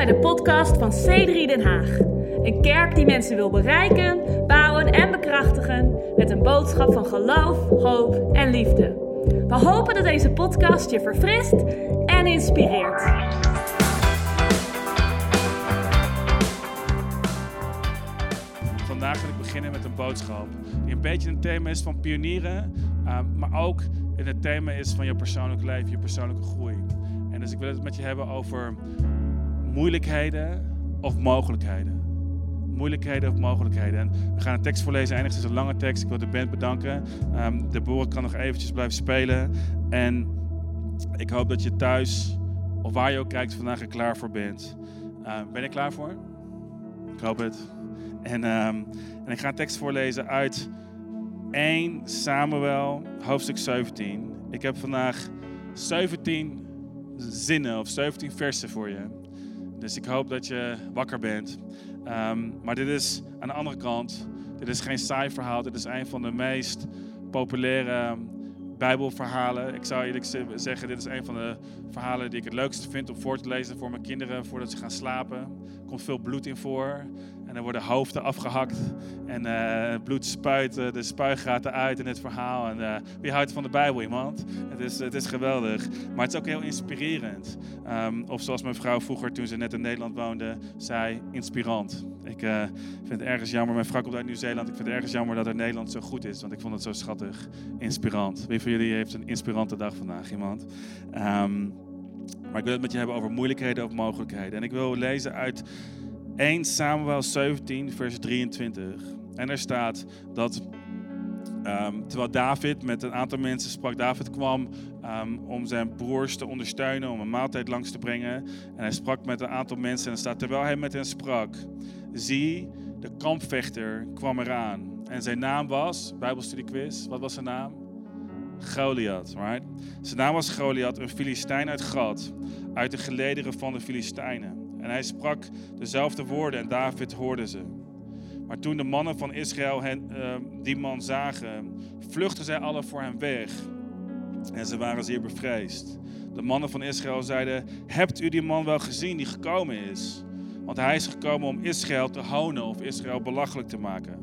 bij de podcast van C3 Den Haag. Een kerk die mensen wil bereiken, bouwen en bekrachtigen met een boodschap van geloof, hoop en liefde. We hopen dat deze podcast je verfrist en inspireert. Vandaag wil ik beginnen met een boodschap die een beetje een thema is van pionieren, uh, maar ook het thema is van je persoonlijk leven, je persoonlijke groei. En dus ik wil het met je hebben over moeilijkheden of mogelijkheden. Moeilijkheden of mogelijkheden. En we gaan een tekst voorlezen. Eindigt is een lange tekst. Ik wil de band bedanken. Um, de boer kan nog eventjes blijven spelen. En ik hoop dat je thuis, of waar je ook kijkt, vandaag er klaar voor bent. Uh, ben je klaar voor? Ik hoop het. En, um, en ik ga een tekst voorlezen uit 1 Samuel, hoofdstuk 17. Ik heb vandaag 17 zinnen of 17 versen voor je. Dus ik hoop dat je wakker bent. Um, maar dit is aan de andere kant, dit is geen saai verhaal. Dit is een van de meest populaire Bijbelverhalen. Ik zou eerlijk zeggen, dit is een van de verhalen die ik het leukste vind om voor te lezen voor mijn kinderen voordat ze gaan slapen. Er komt veel bloed in voor. En er worden hoofden afgehakt. En uh, bloed spuit uh, de spuigaten uit in het verhaal. En uh, wie houdt van de Bijbel, iemand? Het is, het is geweldig. Maar het is ook heel inspirerend. Um, of zoals mijn vrouw vroeger, toen ze net in Nederland woonde, zei: inspirant. Ik vind het ergens jammer. Mijn vrouw komt uit Nieuw-Zeeland. Ik vind het ergens jammer dat het Nederland zo goed is. Want ik vond het zo schattig. Inspirant. Wie van jullie heeft een inspirante dag vandaag? Iemand? Um, maar ik wil het met je hebben over moeilijkheden of mogelijkheden. En ik wil lezen uit 1 Samuel 17, vers 23. En er staat dat um, terwijl David met een aantal mensen sprak, David kwam um, om zijn broers te ondersteunen, om een maaltijd langs te brengen. En hij sprak met een aantal mensen en er staat, terwijl hij met hen sprak, zie, de kampvechter kwam eraan. En zijn naam was, Bijbelstudiequiz, wat was zijn naam? Goliath, right? Zijn naam was Goliath, een Filistijn uit Gad, uit de gelederen van de Filistijnen. En hij sprak dezelfde woorden en David hoorde ze. Maar toen de mannen van Israël uh, die man zagen, vluchtten zij alle voor hem weg. En ze waren zeer bevreesd. De mannen van Israël zeiden: Hebt u die man wel gezien die gekomen is? Want hij is gekomen om Israël te honen of Israël belachelijk te maken.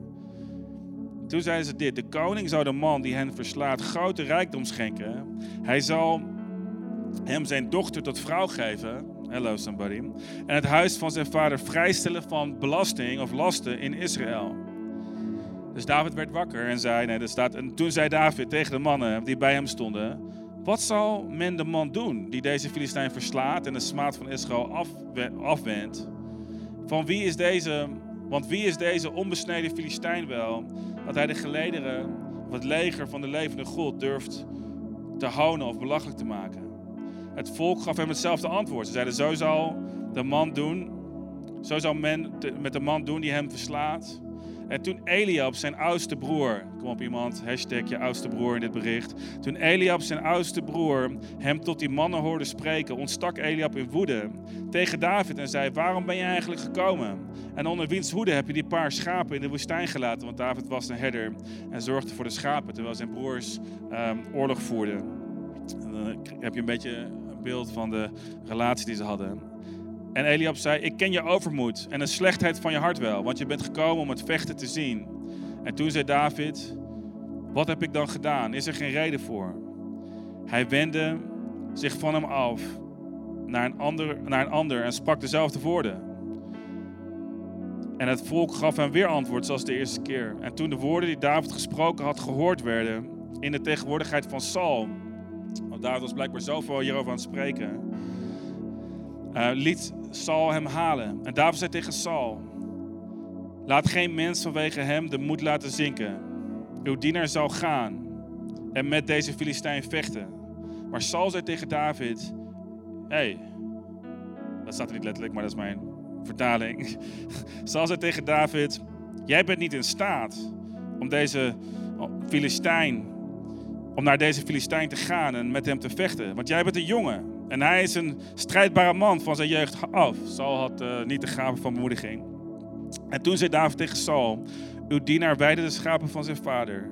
Toen zeiden ze dit: De koning zou de man die hen verslaat grote rijkdom schenken. Hij zal hem zijn dochter tot vrouw geven. Hello somebody. En het huis van zijn vader vrijstellen van belasting of lasten in Israël. Dus David werd wakker en zei, nee, er staat, en toen zei David tegen de mannen die bij hem stonden, wat zal men de man doen die deze Filistijn verslaat en de smaad van Israël afwendt? Van wie is deze, want wie is deze onbesneden Filistijn wel, dat hij de gelederen of het leger van de levende God durft te houden of belachelijk te maken? Het volk gaf hem hetzelfde antwoord. Ze zeiden, zo zal de man doen, zo zal men met de man doen die hem verslaat. En toen Eliab, zijn oudste broer, kom op iemand, hashtag je oudste broer in dit bericht. Toen Eliab, zijn oudste broer, hem tot die mannen hoorde spreken, ontstak Eliab in woede tegen David en zei, waarom ben je eigenlijk gekomen? En onder wiens hoede heb je die paar schapen in de woestijn gelaten? Want David was een herder en zorgde voor de schapen, terwijl zijn broers um, oorlog voerden. En dan heb je een beetje beeld van de relatie die ze hadden. En Eliab zei: Ik ken je overmoed en de slechtheid van je hart wel, want je bent gekomen om het vechten te zien. En toen zei David: Wat heb ik dan gedaan? Is er geen reden voor? Hij wendde zich van hem af naar een ander, naar een ander en sprak dezelfde woorden. En het volk gaf hem weer antwoord zoals de eerste keer. En toen de woorden die David gesproken had gehoord werden in de tegenwoordigheid van Saul, David was blijkbaar zoveel hierover aan het spreken. Uh, liet Saul hem halen. En David zei tegen Saul: Laat geen mens vanwege hem de moed laten zinken. Uw dienaar zal gaan en met deze Filistijn vechten. Maar Saul zei tegen David: Hé, hey, dat staat er niet letterlijk, maar dat is mijn vertaling. Saul zei tegen David: Jij bent niet in staat om deze Filistijn om naar deze Filistijn te gaan en met hem te vechten. Want jij bent een jongen en hij is een strijdbare man van zijn jeugd af. Saul had uh, niet de gave van bemoediging. En toen zei David tegen Saul, uw dienaar weide de schapen van zijn vader.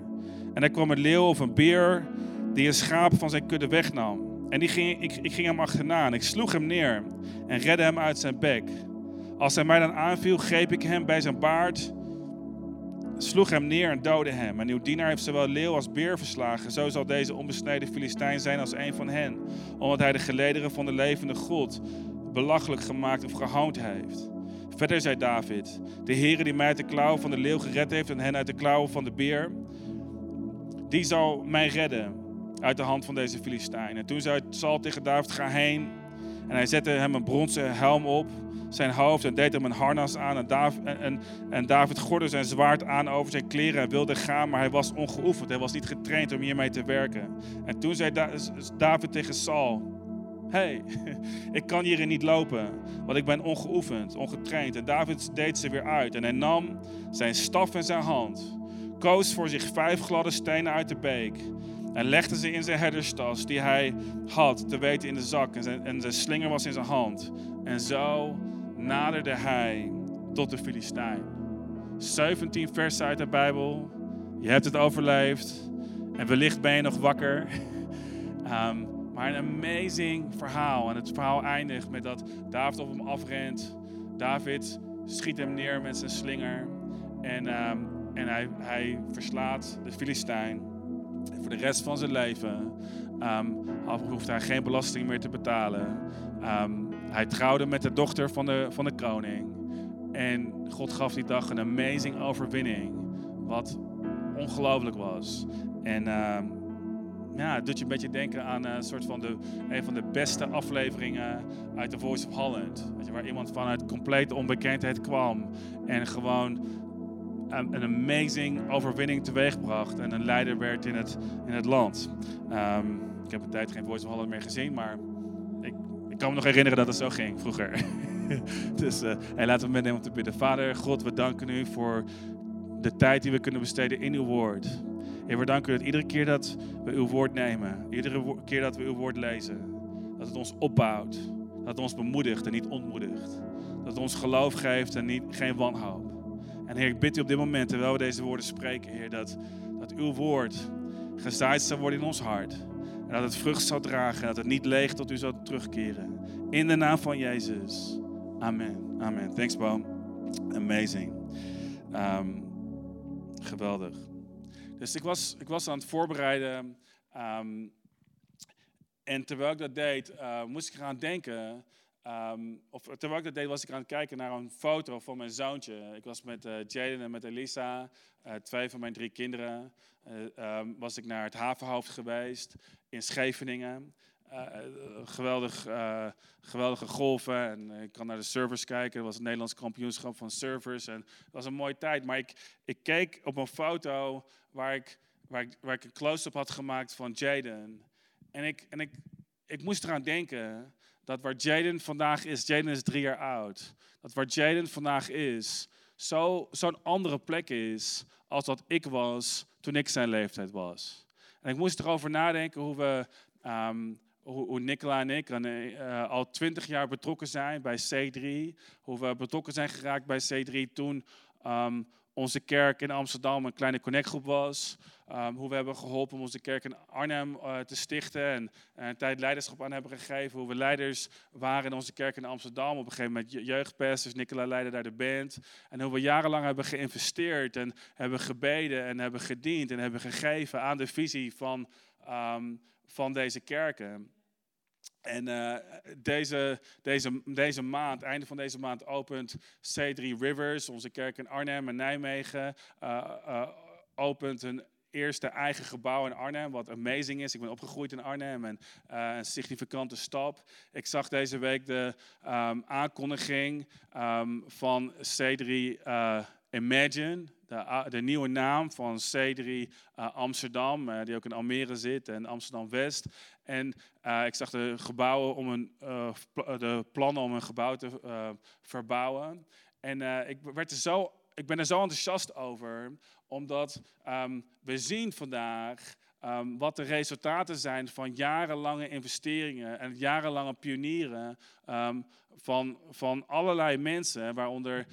En er kwam een leeuw of een beer die een schaap van zijn kudde wegnam. en die ging, ik, ik ging hem achterna en ik sloeg hem neer en redde hem uit zijn bek. Als hij mij dan aanviel, greep ik hem bij zijn baard, sloeg hem neer en doodde hem. En uw dienaar heeft zowel leeuw als beer verslagen. Zo zal deze onbesneden Filistijn zijn als een van hen, omdat hij de gelederen van de levende God belachelijk gemaakt of gehoond heeft. Verder zei David: De Heere die mij uit de klauwen van de leeuw gered heeft en hen uit de klauwen van de beer, die zal mij redden uit de hand van deze Filistijn. En toen zei Saul tegen David: Ga heen. En hij zette hem een bronzen helm op zijn hoofd en deed hem een harnas aan. En David, en, en David gordde zijn zwaard aan over zijn kleren en wilde gaan, maar hij was ongeoefend. Hij was niet getraind om hiermee te werken. En toen zei David tegen Saul: hey, ik kan hierin niet lopen, want ik ben ongeoefend, ongetraind. En David deed ze weer uit en hij nam zijn staf in zijn hand, koos voor zich vijf gladde stenen uit de beek en legde ze in zijn herderstas die hij had, te weten in de zak. En zijn, slinger was in zijn hand. En zo naderde hij tot de Filistijn. 17 versen uit de Bijbel. Je hebt het overleefd. En wellicht ben je nog wakker. Um, Maar een amazing verhaal. En het verhaal eindigt met dat David op hem afrent. David schiet hem neer met zijn slinger. En, um, en hij, hij verslaat de Filistijn. Voor de rest van zijn leven um, hoeft hij geen belasting meer te betalen. Um, hij trouwde met de dochter van de, van de koning. En God gaf die dag een amazing overwinning. Wat ongelooflijk was. En um, ja, het doet je een beetje denken aan een soort van de, een van de beste afleveringen uit The Voice of Holland. Waar iemand vanuit complete onbekendheid kwam en gewoon een, amazing overwinning teweegbracht en een leider werd in het, in het land. Um, ik heb een tijd geen Voice of Holland meer gezien, maar ik, ik kan me nog herinneren dat het zo ging vroeger. dus uh, hey, laten we meenemen om te bidden. Vader, God, we danken u voor de tijd die we kunnen besteden in uw woord. Heer, we danken u dat iedere keer dat we uw woord nemen, iedere keer dat we uw woord lezen, dat het ons opbouwt, dat het ons bemoedigt en niet ontmoedigt. Dat het ons geloof geeft en niet, geen wanhoop. En Heer, ik bid u op dit moment, terwijl we deze woorden spreken, Heer, dat, dat uw woord gezaaid zal worden in ons hart. En dat het vrucht zal dragen en dat het niet leeg tot u zal terugkeren. In de naam van Jezus. Amen. Amen. Thanks, Boom. Amazing. Um, geweldig. Dus ik was, ik was aan het voorbereiden. Um, en terwijl ik dat deed, uh, moest ik gaan denken. Um, of terwijl ik dat deed, was ik aan het kijken naar een foto van mijn zoontje. Ik was met uh, Jaden en met Elisa, uh, twee van mijn drie kinderen. Um, was ik naar het havenhoofd geweest in Scheveningen. Geweldig, geweldige golven. En ik kan naar de servers kijken. Dat was het Nederlands kampioenschap van servers. En het was een mooie tijd. Maar ik, ik keek op een foto waar ik, waar ik, waar ik een close-up had gemaakt van Jaden. En, ik, en ik, ik moest eraan denken dat waar Jaden vandaag is, Jaden is drie jaar oud. Dat waar Jaden vandaag is, zo'n zo andere plek is als dat ik was toen ik zijn leeftijd was. En ik moest erover nadenken hoe we um, hoe, Nicola en ik uh, al twintig jaar betrokken zijn bij C3. Hoe we betrokken zijn geraakt bij C3 toen um, onze kerk in Amsterdam een kleine connectgroep was. Um, hoe we hebben geholpen om onze kerk in Arnhem uh, te stichten en, en een tijd leiderschap aan hebben gegeven. Hoe we leiders waren in onze kerk in Amsterdam. Op een gegeven moment jeugdpastors, Nicola leidde daar de band. En hoe we jarenlang hebben geïnvesteerd en hebben gebeden en hebben gediend en hebben gegeven aan de visie van, um, van deze kerken. En uh, deze, deze, deze maand, einde van deze maand, opent C3 Rivers, onze kerk in Arnhem en Nijmegen, uh, opent een eerste eigen gebouw in Arnhem, wat amazing is. Ik ben opgegroeid in Arnhem en een significante stap. Ik zag deze week de um, aankondiging um, van C3 Imagine, de, de, nieuwe naam van C3 uh, Amsterdam, die ook in Almere zit en Amsterdam West. En uh, ik zag de gebouwen om een, de plannen om een gebouw te verbouwen. En ik, werd er zo, ik ben er zo enthousiast over, omdat um, we zien vandaag Um, wat de resultaten zijn van jarenlange investeringen en jarenlange pionieren um, van, van allerlei mensen, waaronder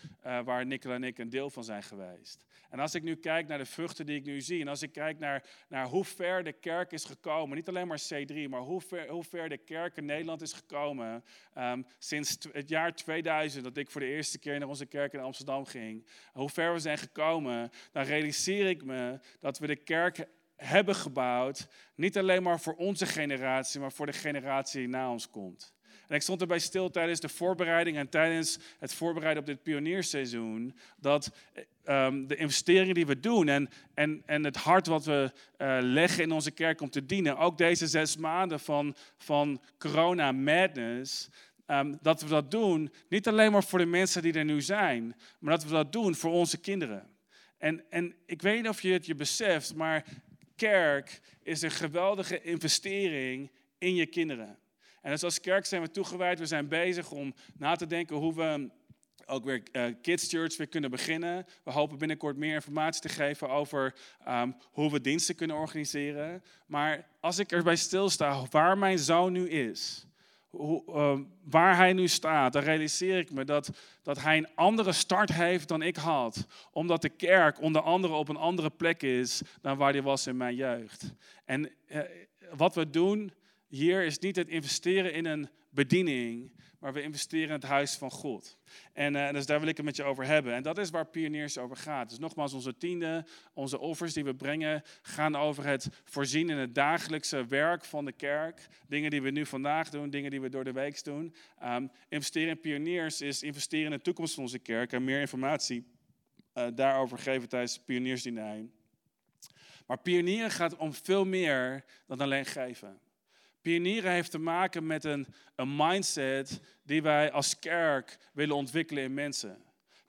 waar Nicola en ik een deel van zijn geweest. En als ik nu kijk naar de vruchten die ik nu zie, en als ik kijk naar, naar hoe ver de kerk is gekomen, niet alleen maar C3, maar hoe ver, hoe ver de kerk in Nederland is gekomen ehm, sinds het jaar 2000, dat ik voor de eerste keer naar onze kerk in Amsterdam ging, hoe ver we zijn gekomen, dan realiseer ik me dat we de kerk hebben gebouwd, niet alleen maar voor onze generatie, maar voor de generatie die na ons komt. En ik stond erbij stil tijdens de voorbereiding en tijdens het voorbereiden op dit pionierseizoen, dat um, de investeringen die we doen en, en, en het hart wat we uh, leggen in onze kerk om te dienen, ook deze zes maanden van, van corona madness, um, dat we dat doen niet alleen maar voor de mensen die er nu zijn, maar dat we dat doen voor onze kinderen. En, en ik weet niet of je het je beseft, maar kerk is een geweldige investering in je kinderen. En dus als kerk zijn we toegewijd. We zijn bezig om na te denken hoe we ook weer uh, Kids Church weer kunnen beginnen. We hopen binnenkort meer informatie te geven over ehm, hoe we diensten kunnen organiseren. Maar als ik erbij stilsta waar mijn zoon nu is, hoe, ehm, waar hij nu staat, dan realiseer ik me dat, dat hij een andere start heeft dan ik had. Omdat de kerk onder andere op een andere plek is dan waar hij was in mijn jeugd. En uh, wat we doen hier is niet het investeren in een bediening, maar we investeren in het huis van God. En uh, dus daar wil ik het met je over hebben. En dat is waar Pioniers over gaat. Dus nogmaals, onze tiende, onze offers die we brengen, gaan over het voorzien in het dagelijkse werk van de kerk. Dingen die we nu vandaag doen, dingen die we door de week doen. Um, investeren in Pioniers is investeren in de toekomst van onze kerk. En meer informatie uh, daarover geven tijdens de Pioniersdiner. Maar pionieren gaat om veel meer dan alleen geven. Pionieren heeft te maken met een, een mindset die wij als kerk willen ontwikkelen in mensen.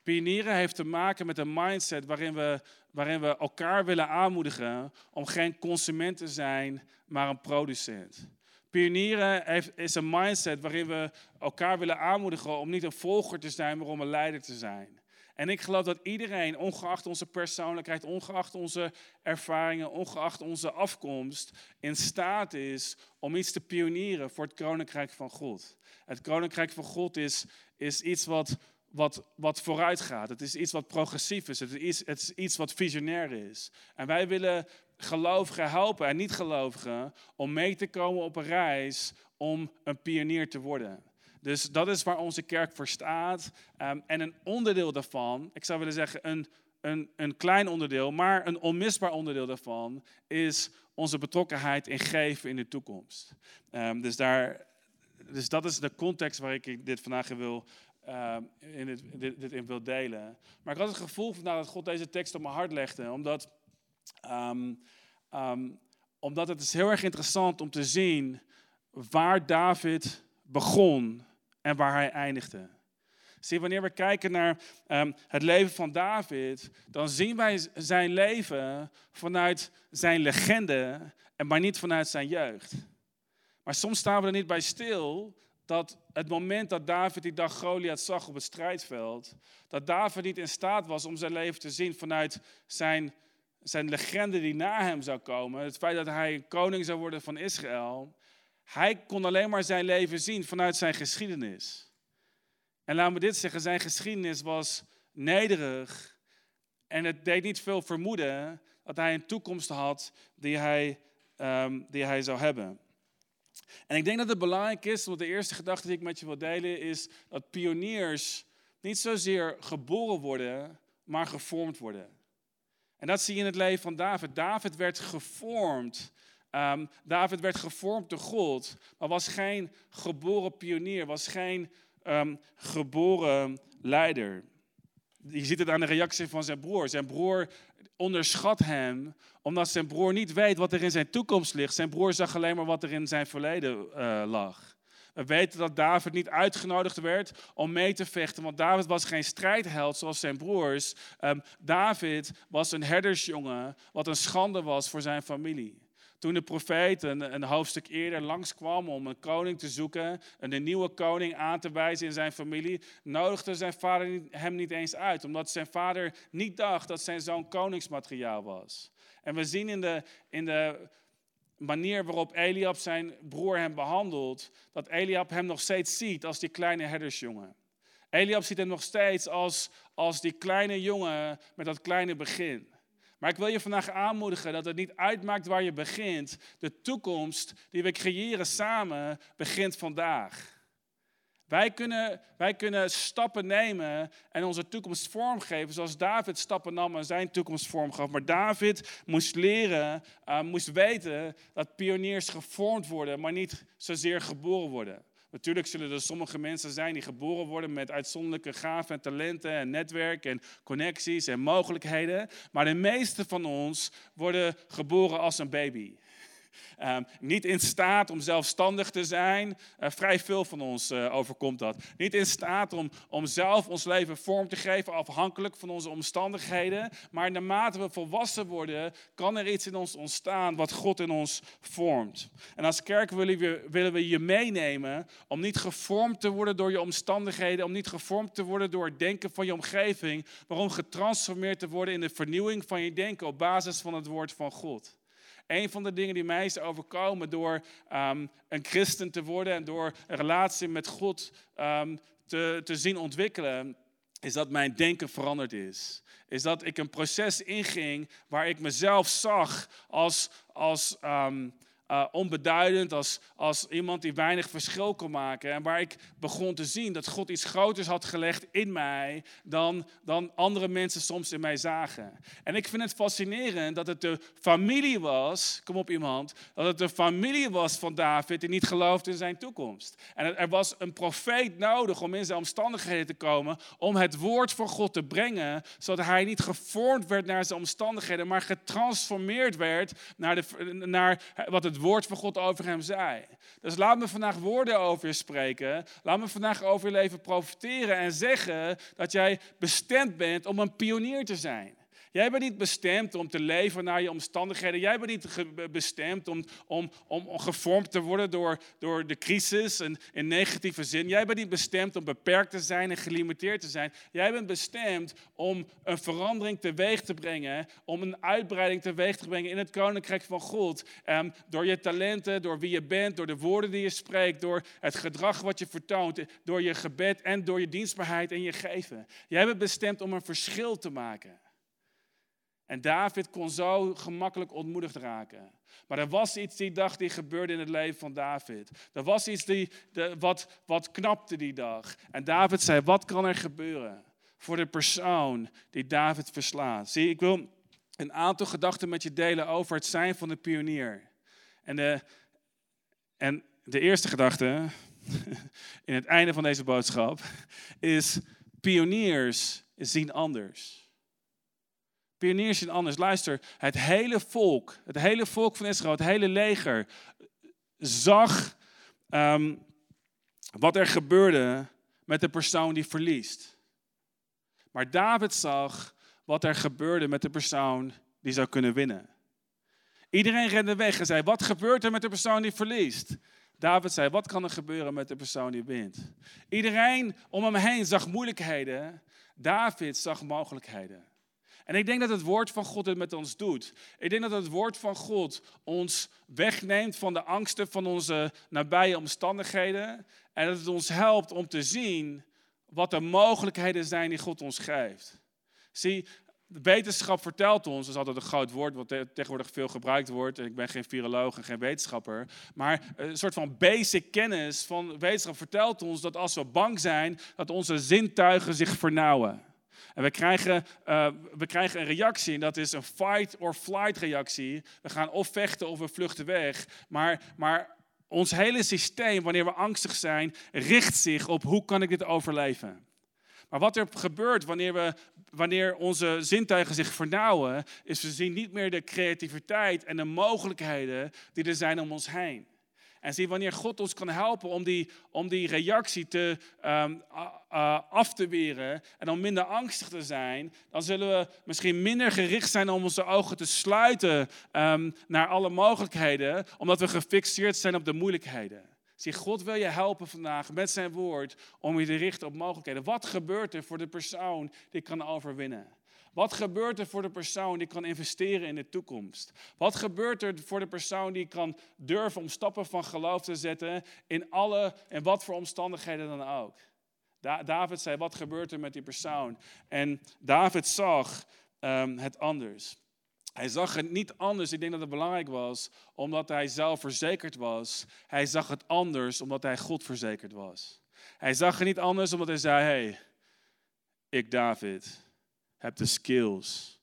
Pionieren heeft te maken met een mindset waarin we, waarin we elkaar willen aanmoedigen om geen consument te zijn, maar een producent. Pionieren is een mindset waarin we elkaar willen aanmoedigen om niet een volger te zijn, maar om een leider te zijn. En ik geloof dat iedereen, ongeacht onze persoonlijkheid, ongeacht onze ervaringen, ongeacht onze afkomst, in staat is om iets te pionieren voor het koninkrijk van God. Het koninkrijk van God is, is iets wat, wat, wat vooruit gaat. Het is iets wat progressief is. Het is, het is iets wat visionair is. En wij willen gelovigen helpen en niet-gelovigen om mee te komen op een reis om een pionier te worden. Dus dat is waar onze kerk voor staat. Ehm, en een onderdeel daarvan, ik zou willen zeggen een, een, een klein onderdeel, maar een onmisbaar onderdeel daarvan, is onze betrokkenheid in geven in de toekomst. Um, dus, daar, dus dat is de context waar ik dit vandaag wil, uh, in dit, dit, in wil delen. Maar ik had het gevoel vandaag dat God deze tekst op mijn hart legde, omdat, omdat het is heel erg interessant om te zien waar David begon en waar hij eindigde. Zie, wanneer we kijken naar ehm, het leven van David, dan zien wij zijn leven vanuit zijn legende, en maar niet vanuit zijn jeugd. Maar soms staan we er niet bij stil dat het moment dat David die dag Goliath zag op het strijdveld, dat David niet in staat was om zijn leven te zien vanuit zijn, zijn legende die na hem zou komen. Het feit dat hij koning zou worden van Israël. Hij kon alleen maar zijn leven zien vanuit zijn geschiedenis. En laat me dit zeggen, zijn geschiedenis was nederig. En het deed niet veel vermoeden dat hij een toekomst had die hij, ehm, die hij zou hebben. En ik denk dat het belangrijk is, want de eerste gedachte die ik met je wil delen is dat pioniers niet zozeer geboren worden, maar gevormd worden. En dat zie je in het leven van David. David werd gevormd Um, David werd gevormd door God, maar was geen geboren pionier, was geen um, geboren leider. Je ziet het aan de reactie van zijn broer. Zijn broer onderschat hem, omdat zijn broer niet weet wat er in zijn toekomst ligt. Zijn broer zag alleen maar wat er in zijn verleden uh, lag. We weten dat David niet uitgenodigd werd om mee te vechten, want David was geen strijdheld zoals zijn broers. Um, David was een herdersjongen, wat een schande was voor zijn familie. Toen de profeet een, een, hoofdstuk eerder langskwam om een koning te zoeken en een nieuwe koning aan te wijzen in zijn familie, nodigde zijn vader hem niet eens uit, omdat zijn vader niet dacht dat zijn zoon koningsmateriaal was. En we zien in de, in de manier waarop Eliab zijn broer hem behandelt, dat Eliab hem nog steeds ziet als die kleine herdersjongen. Eliab ziet hem nog steeds als, als die kleine jongen met dat kleine begin. Maar ik wil je vandaag aanmoedigen dat het niet uitmaakt waar je begint. De toekomst die we creëren samen begint vandaag. Wij kunnen, wij kunnen stappen nemen en onze toekomst vormgeven zoals David stappen nam en zijn toekomst vormgaf. Maar David moest leren, uh, moest weten dat pioniers gevormd worden, maar niet zozeer geboren worden. Natuurlijk zullen er sommige mensen zijn die geboren worden met uitzonderlijke gaven en talenten en netwerk en connecties en mogelijkheden. Maar de meeste van ons worden geboren als een baby. Um, niet in staat om zelfstandig te zijn. Uh, vrij veel van ons uh, overkomt dat. Niet in staat om, om zelf ons leven vorm te geven, afhankelijk van onze omstandigheden. Maar naarmate we volwassen worden, kan er iets in ons ontstaan wat God in ons vormt. En als kerk willen we, willen we je meenemen om niet gevormd te worden door je omstandigheden, om niet gevormd te worden door het denken van je omgeving, maar om getransformeerd te worden in de vernieuwing van je denken op basis van het woord van God. Een van de dingen die mij is overkomen door um, een christen te worden en door een relatie met God um, te, te zien ontwikkelen, is dat mijn denken veranderd is. Is dat ik een proces inging waar ik mezelf zag als, als um, uh, onbeduidend, als, als iemand die weinig verschil kon maken. En waar ik begon te zien dat God iets groters had gelegd in mij dan, dan andere mensen soms in mij zagen. En ik vind het fascinerend dat het de familie was, kom op iemand, dat het de familie was van David die niet geloofde in zijn toekomst. En er was een profeet nodig om in zijn omstandigheden te komen, om het woord van God te brengen, zodat hij niet gevormd werd naar zijn omstandigheden, maar getransformeerd werd naar, de, naar wat het woord van God over hem zei. Dus laat me vandaag woorden over je spreken. Laat me vandaag over je leven profiteren en zeggen dat jij bestemd bent om een pionier te zijn. Jij bent niet bestemd om te leven naar je omstandigheden. Jij bent niet bestemd om, om, om, gevormd te worden door, door de crisis en in negatieve zin. Jij bent niet bestemd om beperkt te zijn en gelimiteerd te zijn. Jij bent bestemd om een verandering teweeg te brengen, om een uitbreiding teweeg te brengen in het koninkrijk van God. Um, door je talenten, door wie je bent, door de woorden die je spreekt, door het gedrag wat je vertoont, door je gebed en door je dienstbaarheid en je geven. Jij bent bestemd om een verschil te maken. En David kon zo gemakkelijk ontmoedigd raken. Maar er was iets die dag die gebeurde in het leven van David. Er was iets die, de, wat, wat knapte die dag. En David zei, wat kan er gebeuren voor de persoon die David verslaat? Zie, ik wil een aantal gedachten met je delen over het zijn van de pionier. En de, en de eerste gedachte in het einde van deze boodschap is, pioniers zien anders. Pioniers in anders. Luister, het hele volk, het hele volk van Israël, het hele leger, zag um, wat er gebeurde met de persoon die verliest. Maar David zag wat er gebeurde met de persoon die zou kunnen winnen. Iedereen rende weg en zei: Wat gebeurt er met de persoon die verliest? David zei: Wat kan er gebeuren met de persoon die wint? Iedereen om hem heen zag moeilijkheden. David zag mogelijkheden. En ik denk dat het woord van God het met ons doet. Ik denk dat het woord van God ons wegneemt van de angsten van onze nabije omstandigheden. En dat het ons helpt om te zien wat de mogelijkheden zijn die God ons geeft. Zie, de wetenschap vertelt ons, dat is altijd een groot woord wat tegenwoordig veel gebruikt wordt. Ik ben geen viroloog en geen wetenschapper. Maar een soort van basic kennis van wetenschap vertelt ons dat als we bang zijn, dat onze zintuigen zich vernauwen. En we krijgen, uh, we krijgen een reactie en dat is een fight or flight reactie. We gaan of vechten of we vluchten weg. Maar, maar ons hele systeem, wanneer we angstig zijn, richt zich op hoe kan ik dit overleven. Maar wat er gebeurt wanneer, we, wanneer onze zintuigen zich vernauwen, is we zien niet meer de creativiteit en de mogelijkheden die er zijn om ons heen. En zie, wanneer God ons kan helpen om die, om die reactie te, uh, af te weren en om minder angstig te zijn, dan zullen we misschien minder gericht zijn om onze ogen te sluiten um, naar alle mogelijkheden, omdat we gefixeerd zijn op de moeilijkheden. Zie, God wil je helpen vandaag met zijn woord om je te richten op mogelijkheden. Wat gebeurt er voor de persoon die kan overwinnen? Wat gebeurt er voor de persoon die kan investeren in de toekomst? Wat gebeurt er voor de persoon die kan durven om stappen van geloof te zetten in alle en wat voor omstandigheden dan ook? David zei, wat gebeurt er met die persoon? En David zag ehm, het anders. Hij zag het niet anders, ik denk dat het belangrijk was, omdat hij zelf verzekerd was. Hij zag het anders, omdat hij God verzekerd was. Hij zag het niet anders, omdat hij zei, hey, ik David heb de skills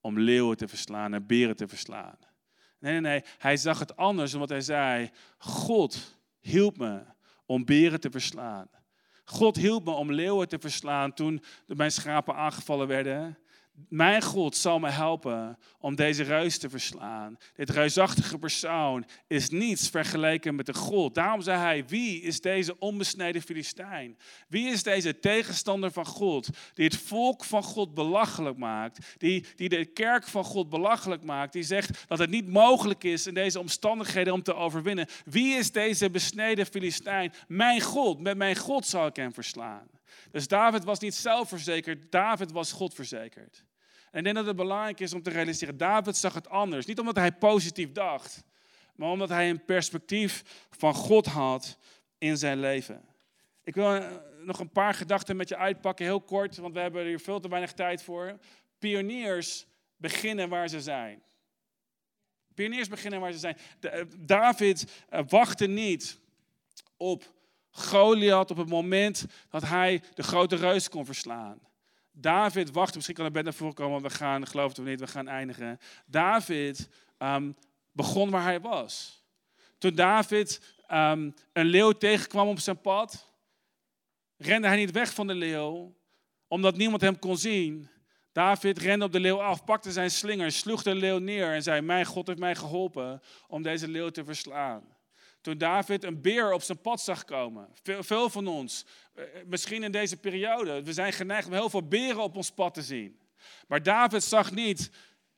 om leeuwen te verslaan en beren te verslaan. Nee, nee, nee. Hij zag het anders, omdat hij zei, God hielp me om beren te verslaan. God hielp me om leeuwen te verslaan toen mijn schapen aangevallen werden. Mijn God zal me helpen om deze reus te verslaan. Dit reusachtige persoon is niets vergeleken met de God. Daarom zei hij, wie is deze onbesneden Filistijn? Wie is deze tegenstander van God, die het volk van God belachelijk maakt, die, die de kerk van God belachelijk maakt, die zegt dat het niet mogelijk is in deze omstandigheden om te overwinnen. Wie is deze besneden Filistijn? Mijn God, met mijn God zal ik hem verslaan. Dus David was niet zelfverzekerd, David was God verzekerd. En ik denk dat het belangrijk is om te realiseren, David zag het anders. Niet omdat hij positief dacht, maar omdat hij een perspectief van God had in zijn leven. Ik wil eh, nog een paar gedachten met je uitpakken, heel kort, want we hebben hier veel te weinig tijd voor. Pioniers beginnen waar ze zijn. Pioniers beginnen waar ze zijn. Eh, David eh, wachtte niet op Goliath op het moment dat hij de grote reus kon verslaan. David wachtte, misschien kan er bed naar voren we gaan, geloof het of niet, we gaan eindigen. David um, begon waar hij was. Toen David um, een leeuw tegenkwam op zijn pad, rende hij niet weg van de leeuw, omdat niemand hem kon zien. David rende op de leeuw af, pakte zijn slinger, sloeg de leeuw neer en zei: Mijn God heeft mij geholpen om deze leeuw te verslaan. Toen David een beer op zijn pad zag komen. Veel, veel van ons, eh, misschien in deze periode, we zijn geneigd om heel veel beren op ons pad te zien. Maar David zag niet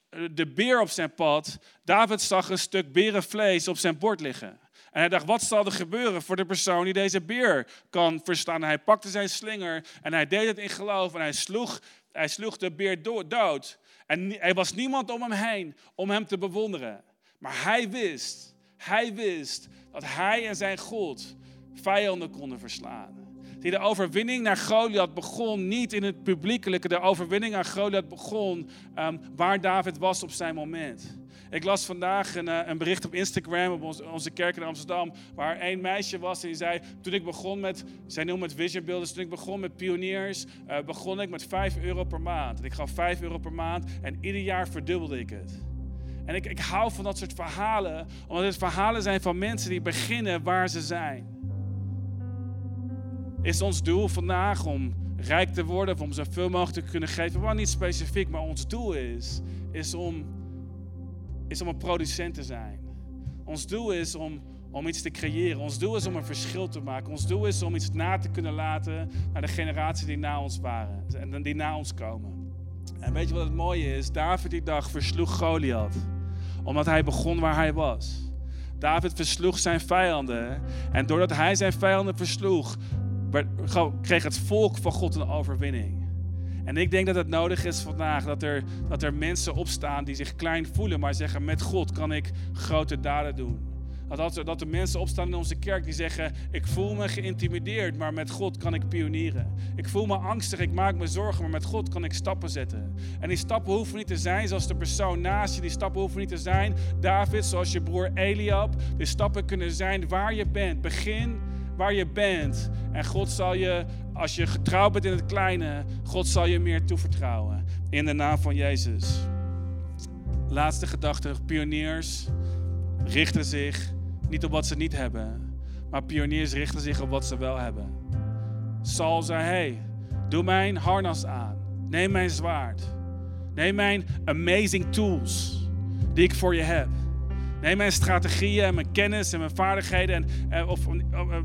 eh, de beer op zijn pad. David zag een stuk berenvlees op zijn bord liggen. En hij dacht, wat zal er gebeuren voor de persoon die deze beer kan verstaan? hij pakte zijn slinger en hij deed het in geloof en hij sloeg, hij sloeg de beer dood. En er was niemand om hem heen om hem te bewonderen. Maar hij wist, hij wist dat hij en zijn God vijanden konden verslaan. Die de overwinning naar Goliath begon niet in het publiekelijke. De overwinning aan Goliath begon um, waar David was op zijn moment. Ik las vandaag een, uh, een bericht op Instagram op onze kerk in Amsterdam. Waar een meisje was en die zei: Toen ik begon met, zij noemt het Vision Builders, toen ik begon met pioniers, uh, begon ik met 5 euro per maand. En ik gaf 5 euro per maand en ieder jaar verdubbelde ik het. En ik, ik hou van dat soort verhalen, omdat het verhalen zijn van mensen die beginnen waar ze zijn. Is ons doel vandaag om rijk te worden of om zoveel mogelijk te kunnen geven? Wel niet specifiek, maar ons doel is, is, om, is om een producent te zijn. Ons doel is om, om iets te creëren. Ons doel is om een verschil te maken. Ons doel is om iets na te kunnen laten naar de generatie die na ons waren en die na ons komen. En weet je wat het mooie is? David die dag versloeg Goliath. Omdat hij begon waar hij was. David versloeg zijn vijanden. En doordat hij zijn vijanden versloeg, kreeg het volk van God een overwinning. En ik denk dat het nodig is vandaag dat er, dat er mensen opstaan die zich klein voelen, maar zeggen: Met God kan ik grote daden doen. Dat, dat er mensen opstaan in onze kerk die zeggen: Ik voel me geïntimideerd, maar met God kan ik pionieren. Ik voel me angstig, ik maak me zorgen, maar met God kan ik stappen zetten. En die stappen hoeven niet te zijn zoals de persoon naast je. Die stappen hoeven niet te zijn, David, zoals je broer Eliab. Die stappen kunnen zijn waar je bent. Begin waar je bent. En God zal je, als je getrouwd bent in het kleine, God zal je meer toevertrouwen. In de naam van Jezus. Laatste gedachte, pioniers richten zich niet op wat ze niet hebben, maar pioniers richten zich op wat ze wel hebben. Saul zei: Hey, doe mijn harnas aan. Neem mijn zwaard. Neem mijn amazing tools die ik voor je heb. Neem mijn strategieën en mijn kennis en mijn vaardigheden. En, of,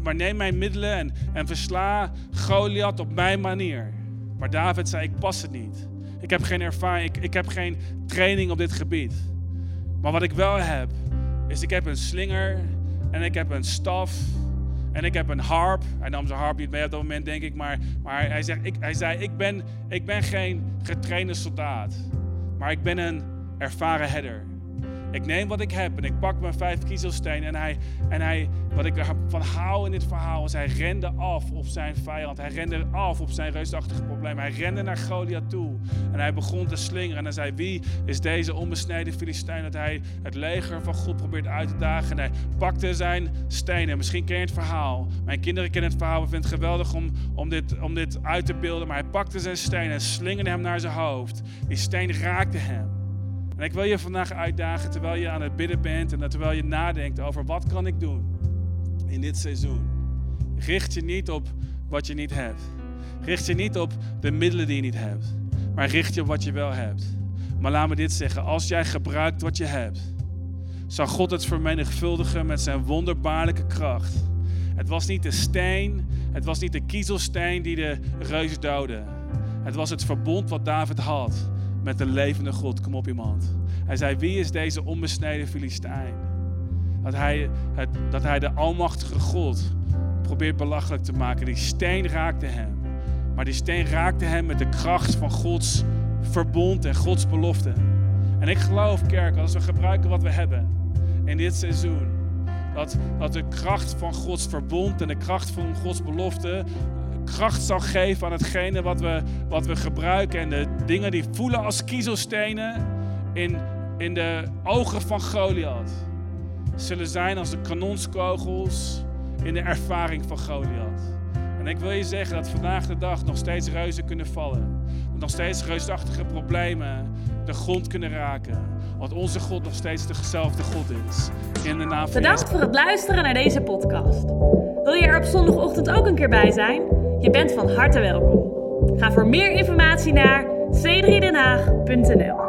maar neem mijn middelen en, en versla Goliath op mijn manier. Maar David zei: Ik pas het niet. Ik heb geen ervaring, ik, ik heb geen training op dit gebied. Maar wat ik wel heb, is ik heb een slinger en ik heb een staf. En ik heb een harp. Hij nam zijn harp niet mee op dat moment, denk ik. Maar, maar hij, zegt, ik, hij zei, ik ben, ik ben geen getrainde soldaat. Maar ik ben een ervaren herder. Ik neem wat ik heb en ik pak mijn vijf kiezelstenen. En hij, en hij, wat ik ervan hou in dit verhaal, is hij rende af op zijn vijand. Hij rende af op zijn reusachtige probleem. Hij rende naar Goliath toe. En hij begon te slingeren. En hij zei, wie is deze onbesneden Filistijn dat hij het leger van God probeert uit te dagen. En hij pakte zijn stenen. Misschien ken je het verhaal. Mijn kinderen kennen het verhaal. We vinden het geweldig om, om, dit, om dit uit te beelden. Maar hij pakte zijn steen en slingerde hem naar zijn hoofd. Die steen raakte hem. En ik wil je vandaag uitdagen terwijl je aan het bidden bent en terwijl je nadenkt over wat kan ik doen in dit seizoen. Richt je niet op wat je niet hebt. Richt je niet op de middelen die je niet hebt. Maar richt je op wat je wel hebt. Maar laat me dit zeggen. Als jij gebruikt wat je hebt, zal God het vermenigvuldigen met zijn wonderbaarlijke kracht. Het was niet de steen, het was niet de kiezelsteen die de reus doodde. Het was het verbond wat David had met de levende God. Kom op iemand. Hij zei, wie is deze onbesneden Filistijn? Dat hij, het, dat hij de almachtige God probeert belachelijk te maken. Die steen raakte hem. Maar die steen raakte hem met de kracht van Gods verbond en Gods belofte. En ik geloof, kerk, als we gebruiken wat we hebben in dit seizoen, dat, dat de kracht van Gods verbond en de kracht van Gods belofte kracht zal geven aan hetgene wat we, wat we gebruiken. En de dingen die voelen als kiezelstenen in, in de ogen van Goliath. Zullen zijn als de kanonskogels in de ervaring van Goliath. En ik wil je zeggen dat vandaag de dag nog steeds reuzen kunnen vallen. Dat nog steeds reusachtige problemen de grond kunnen raken. Want onze God nog steeds dezelfde God is. In de naam van Bedankt voor het luisteren naar deze podcast. Wil je er op zondagochtend ook een keer bij zijn? Je bent van harte welkom. Ga voor meer informatie naar c3denhaag.nl